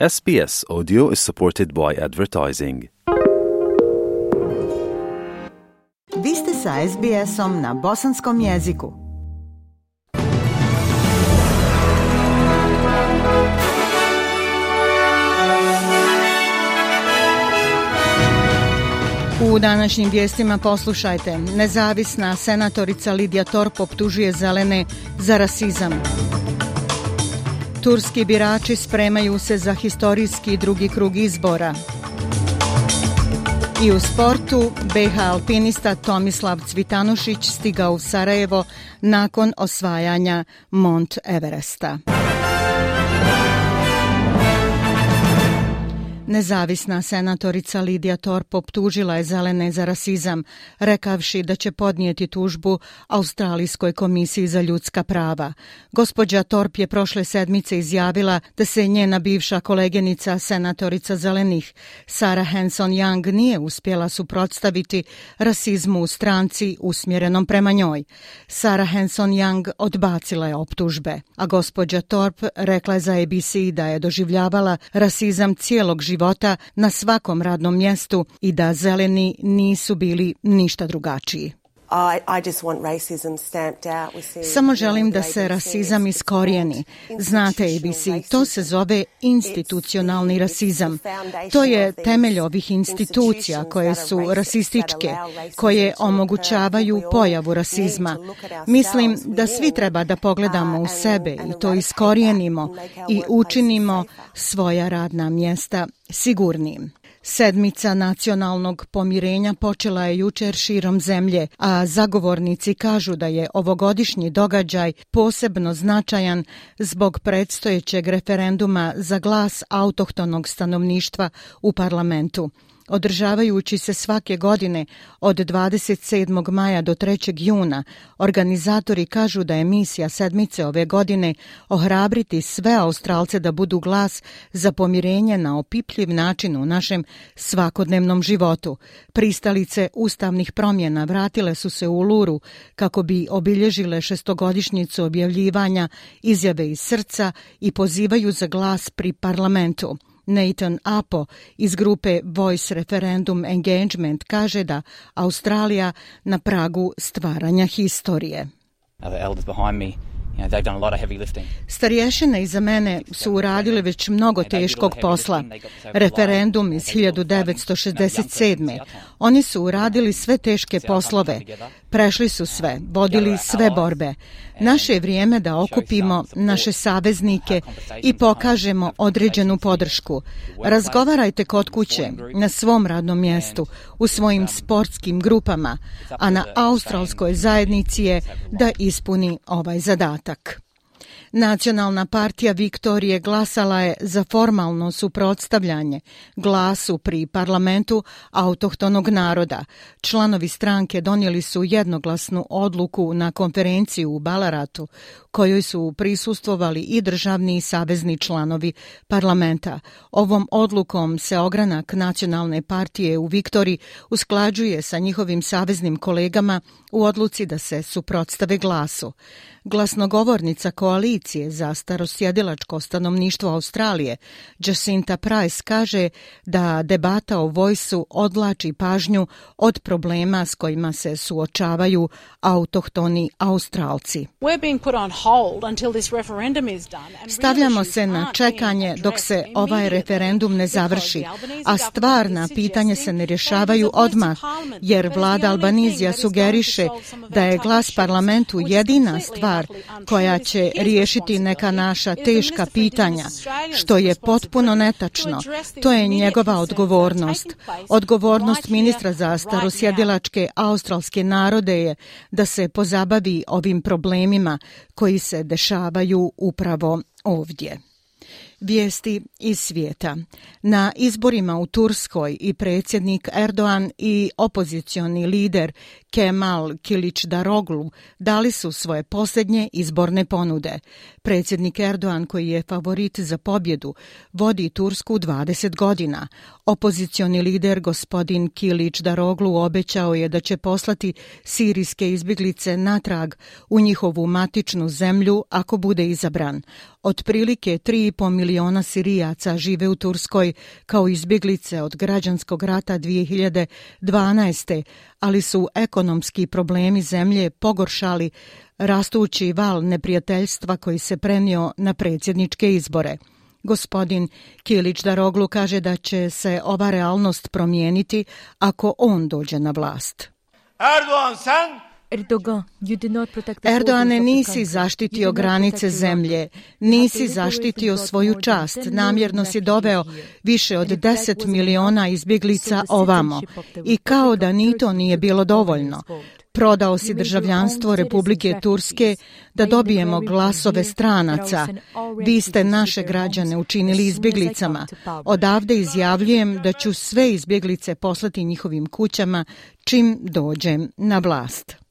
SBS Audio is supported by advertising. Vi ste sa SBS-om na bosanskom jeziku. U današnjim vijestima poslušajte. Nezavisna senatorica Lidija Torp optužuje zelene za rasizam. Turski birači spremaju se za historijski drugi krug izbora. I u sportu BH alpinista Tomislav Cvitanušić stigao u Sarajevo nakon osvajanja Mont Everesta. Nezavisna senatorica Lidija Torp optužila je zelene za rasizam, rekavši da će podnijeti tužbu Australijskoj komisiji za ljudska prava. Gospođa Torp je prošle sedmice izjavila da se njena bivša kolegenica senatorica zelenih, Sara Hanson Young, nije uspjela suprotstaviti rasizmu u stranci usmjerenom prema njoj. Sara Hanson Young odbacila je optužbe, a gospođa Torp rekla je za ABC da je doživljavala rasizam cijelog života života na svakom radnom mjestu i da zeleni nisu bili ništa drugačiji. Samo želim da se rasizam iskorijeni. Znate, ABC, to se zove institucionalni rasizam. To je temelj ovih institucija koje su rasističke, koje omogućavaju pojavu rasizma. Mislim da svi treba da pogledamo u sebe i to iskorijenimo i učinimo svoja radna mjesta sigurnijim. Sedmica nacionalnog pomirenja počela je jučer širom zemlje, a zagovornici kažu da je ovogodišnji događaj posebno značajan zbog predstojećeg referenduma za glas autohtonog stanovništva u parlamentu održavajući se svake godine od 27. maja do 3. juna, organizatori kažu da je misija sedmice ove godine ohrabriti sve Australce da budu glas za pomirenje na opipljiv način u našem svakodnevnom životu. Pristalice ustavnih promjena vratile su se u Luru kako bi obilježile šestogodišnjicu objavljivanja izjave iz srca i pozivaju za glas pri parlamentu. Nathan Apo iz grupe Voice Referendum Engagement kaže da Australija na pragu stvaranja historije. Starješine iza mene su uradili već mnogo teškog posla. Referendum iz 1967. Oni su uradili sve teške poslove. Prešli su sve, vodili sve borbe. Naše je vrijeme da okupimo naše saveznike i pokažemo određenu podršku. Razgovarajte kod kuće, na svom radnom mjestu, u svojim sportskim grupama, a na australskoj zajednici je da ispuni ovaj zadatak. Nacionalna partija Viktorije glasala je za formalno suprotstavljanje glasu pri parlamentu autohtonog naroda. Članovi stranke donijeli su jednoglasnu odluku na konferenciju u Balaratu, kojoj su prisustvovali i državni i savezni članovi parlamenta. Ovom odlukom se ogranak nacionalne partije u Viktori usklađuje sa njihovim saveznim kolegama u odluci da se suprotstave glasu. Glasnogovornica koalicije za starosjedilačko stanovništvo Australije, Jacinta Price, kaže da debata o vojsu odlači pažnju od problema s kojima se suočavaju autohtoni Australci. Stavljamo se na čekanje dok se ovaj referendum ne završi, a stvarna pitanja se ne rješavaju odmah, jer vlada Albanizija sugeriše da je glas parlamentu jedina stvar koja će riješiti neka naša teška pitanja, što je potpuno netačno. To je njegova odgovornost. Odgovornost ministra za starosjedilačke australske narode je da se pozabavi ovim problemima koji se dešavaju upravo ovdje. Vijesti iz svijeta. Na izborima u Turskoj i predsjednik Erdoğan i opozicioni lider Kemal Kilić Daroglu dali su svoje posljednje izborne ponude. Predsjednik Erdoğan, koji je favorit za pobjedu, vodi Tursku 20 godina. Opozicioni lider gospodin Kilić Daroglu obećao je da će poslati sirijske izbjeglice natrag u njihovu matičnu zemlju ako bude izabran. Otprilike 3,5 miliona Sirijaca žive u Turskoj kao izbjeglice od građanskog rata 2012. ali su ekonomski problemi zemlje pogoršali rastući val neprijateljstva koji se prenio na predsjedničke izbore. Gospodin Kilić Daroglu kaže da će se ova realnost promijeniti ako on dođe na vlast. Erdoğan sen Erdoane, nisi zaštitio granice zemlje, nisi zaštitio svoju čast, namjerno si doveo više od 10 miliona izbjeglica ovamo. I kao da ni to nije bilo dovoljno, prodao si državljanstvo Republike Turske da dobijemo glasove stranaca. Vi ste naše građane učinili izbjeglicama. Odavde izjavljujem da ću sve izbjeglice poslati njihovim kućama čim dođem na vlast.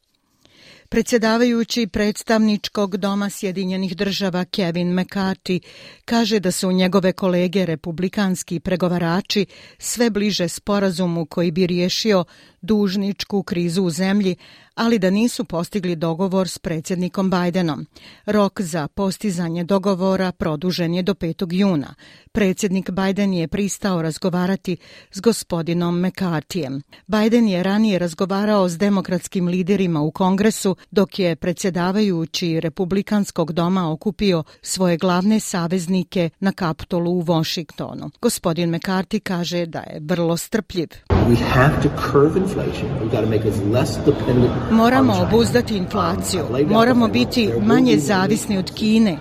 Predsjedavajući predstavničkog doma Sjedinjenih država Kevin McCarthy kaže da su njegove kolege republikanski pregovarači sve bliže sporazumu koji bi riješio dužničku krizu u zemlji, ali da nisu postigli dogovor s predsjednikom Bajdenom. Rok za postizanje dogovora produžen je do 5. juna. Predsjednik Bajden je pristao razgovarati s gospodinom McCartijem. Bajden je ranije razgovarao s demokratskim liderima u kongresu, dok je predsjedavajući Republikanskog doma okupio svoje glavne saveznike na Kapitolu u Washingtonu. Gospodin McCarthy kaže da je vrlo strpljiv. We have to inflation. Got to make us less dependent Moramo obuzdati inflaciju, moramo biti manje zavisni od Kine.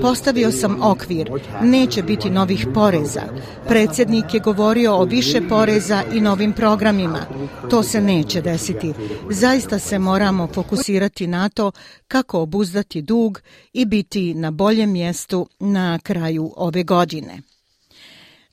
Postavio sam okvir, neće biti novih poreza. Predsjednik je govorio o više poreza i novim programima. To se neće desiti. Zaista se moramo fokusirati na to kako obuzdati dug i biti na boljem mjestu na kraju ove godine.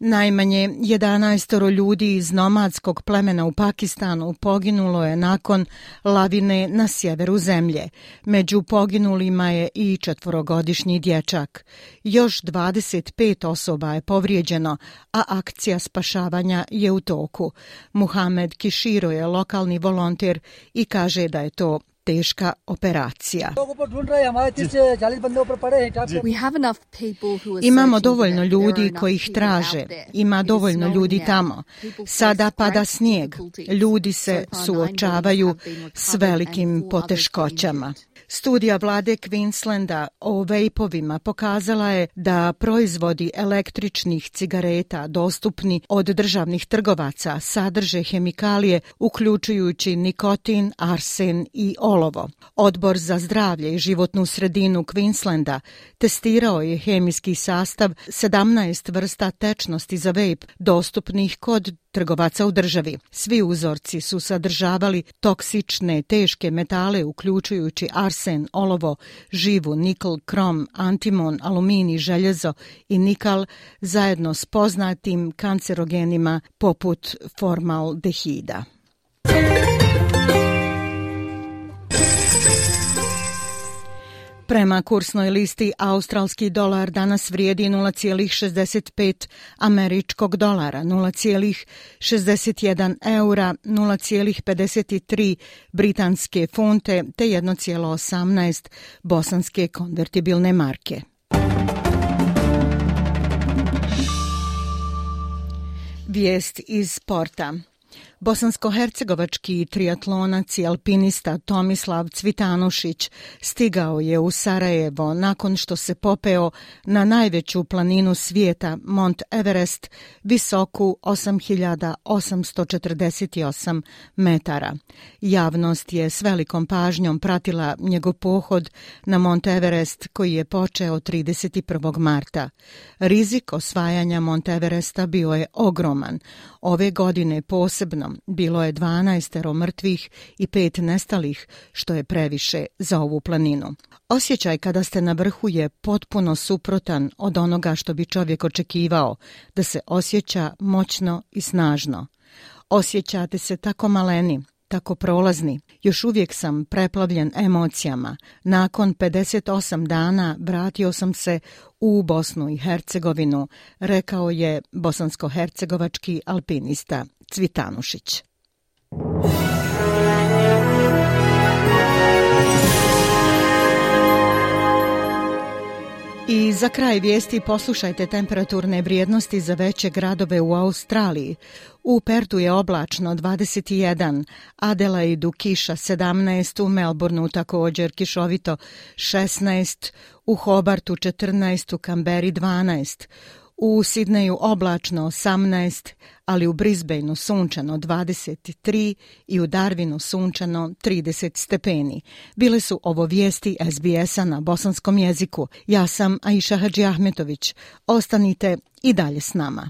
Najmanje 11 ljudi iz nomadskog plemena u Pakistanu poginulo je nakon lavine na sjeveru zemlje. Među poginulima je i četvorogodišnji dječak. Još 25 osoba je povrijeđeno, a akcija spašavanja je u toku. Muhamed Kiširo je lokalni volonter i kaže da je to teška operacija. Imamo dovoljno ljudi koji ih traže. Ima dovoljno ljudi tamo. Sada pada snijeg. Ljudi se suočavaju s velikim poteškoćama. Studija vlade Queenslanda o vejpovima pokazala je da proizvodi električnih cigareta dostupni od državnih trgovaca sadrže hemikalije uključujući nikotin, arsen i olovo. Odbor za zdravlje i životnu sredinu Queenslanda testirao je hemijski sastav 17 vrsta tečnosti za vejp dostupnih kod trgovaca u državi. Svi uzorci su sadržavali toksične teške metale uključujući arsen, olovo, živu, nikl, krom, antimon, aluminij, željezo i nikal zajedno s poznatim kancerogenima poput formaldehida. Prema kursnoj listi, australski dolar danas vrijedi 0,65 američkog dolara, 0,61 eura, 0,53 britanske funte te 1,18 bosanske konvertibilne marke. Vijest iz sporta. Bosansko-hercegovački triatlonac i alpinista Tomislav Cvitanušić stigao je u Sarajevo nakon što se popeo na najveću planinu svijeta, Mont Everest, visoku 8848 metara. Javnost je s velikom pažnjom pratila njegov pohod na Mont Everest koji je počeo 31. marta. Rizik osvajanja Mont Everesta bio je ogroman. Ove godine posebno bilo je 12 mrtvih i pet nestalih, što je previše za ovu planinu. Osjećaj kada ste na vrhu je potpuno suprotan od onoga što bi čovjek očekivao, da se osjeća moćno i snažno. Osjećate se tako maleni, tako prolazni. Još uvijek sam preplavljen emocijama. Nakon 58 dana vratio sam se u Bosnu i Hercegovinu, rekao je bosansko-hercegovački alpinista Cvitanušić. I za kraj vijesti poslušajte temperaturne vrijednosti za veće gradove u Australiji. U Pertu je oblačno 21, Adelaidu kiša 17, u Melbourneu također kišovito 16, u Hobartu 14, u Kamberi 12, u Sidneju oblačno 18, ali u Brisbaneu sunčano 23 i u Darwinu sunčano 30 stepeni. Bile su ovo vijesti SBS-a na bosanskom jeziku. Ja sam Aisha Hadži Ahmetović. Ostanite i dalje s nama.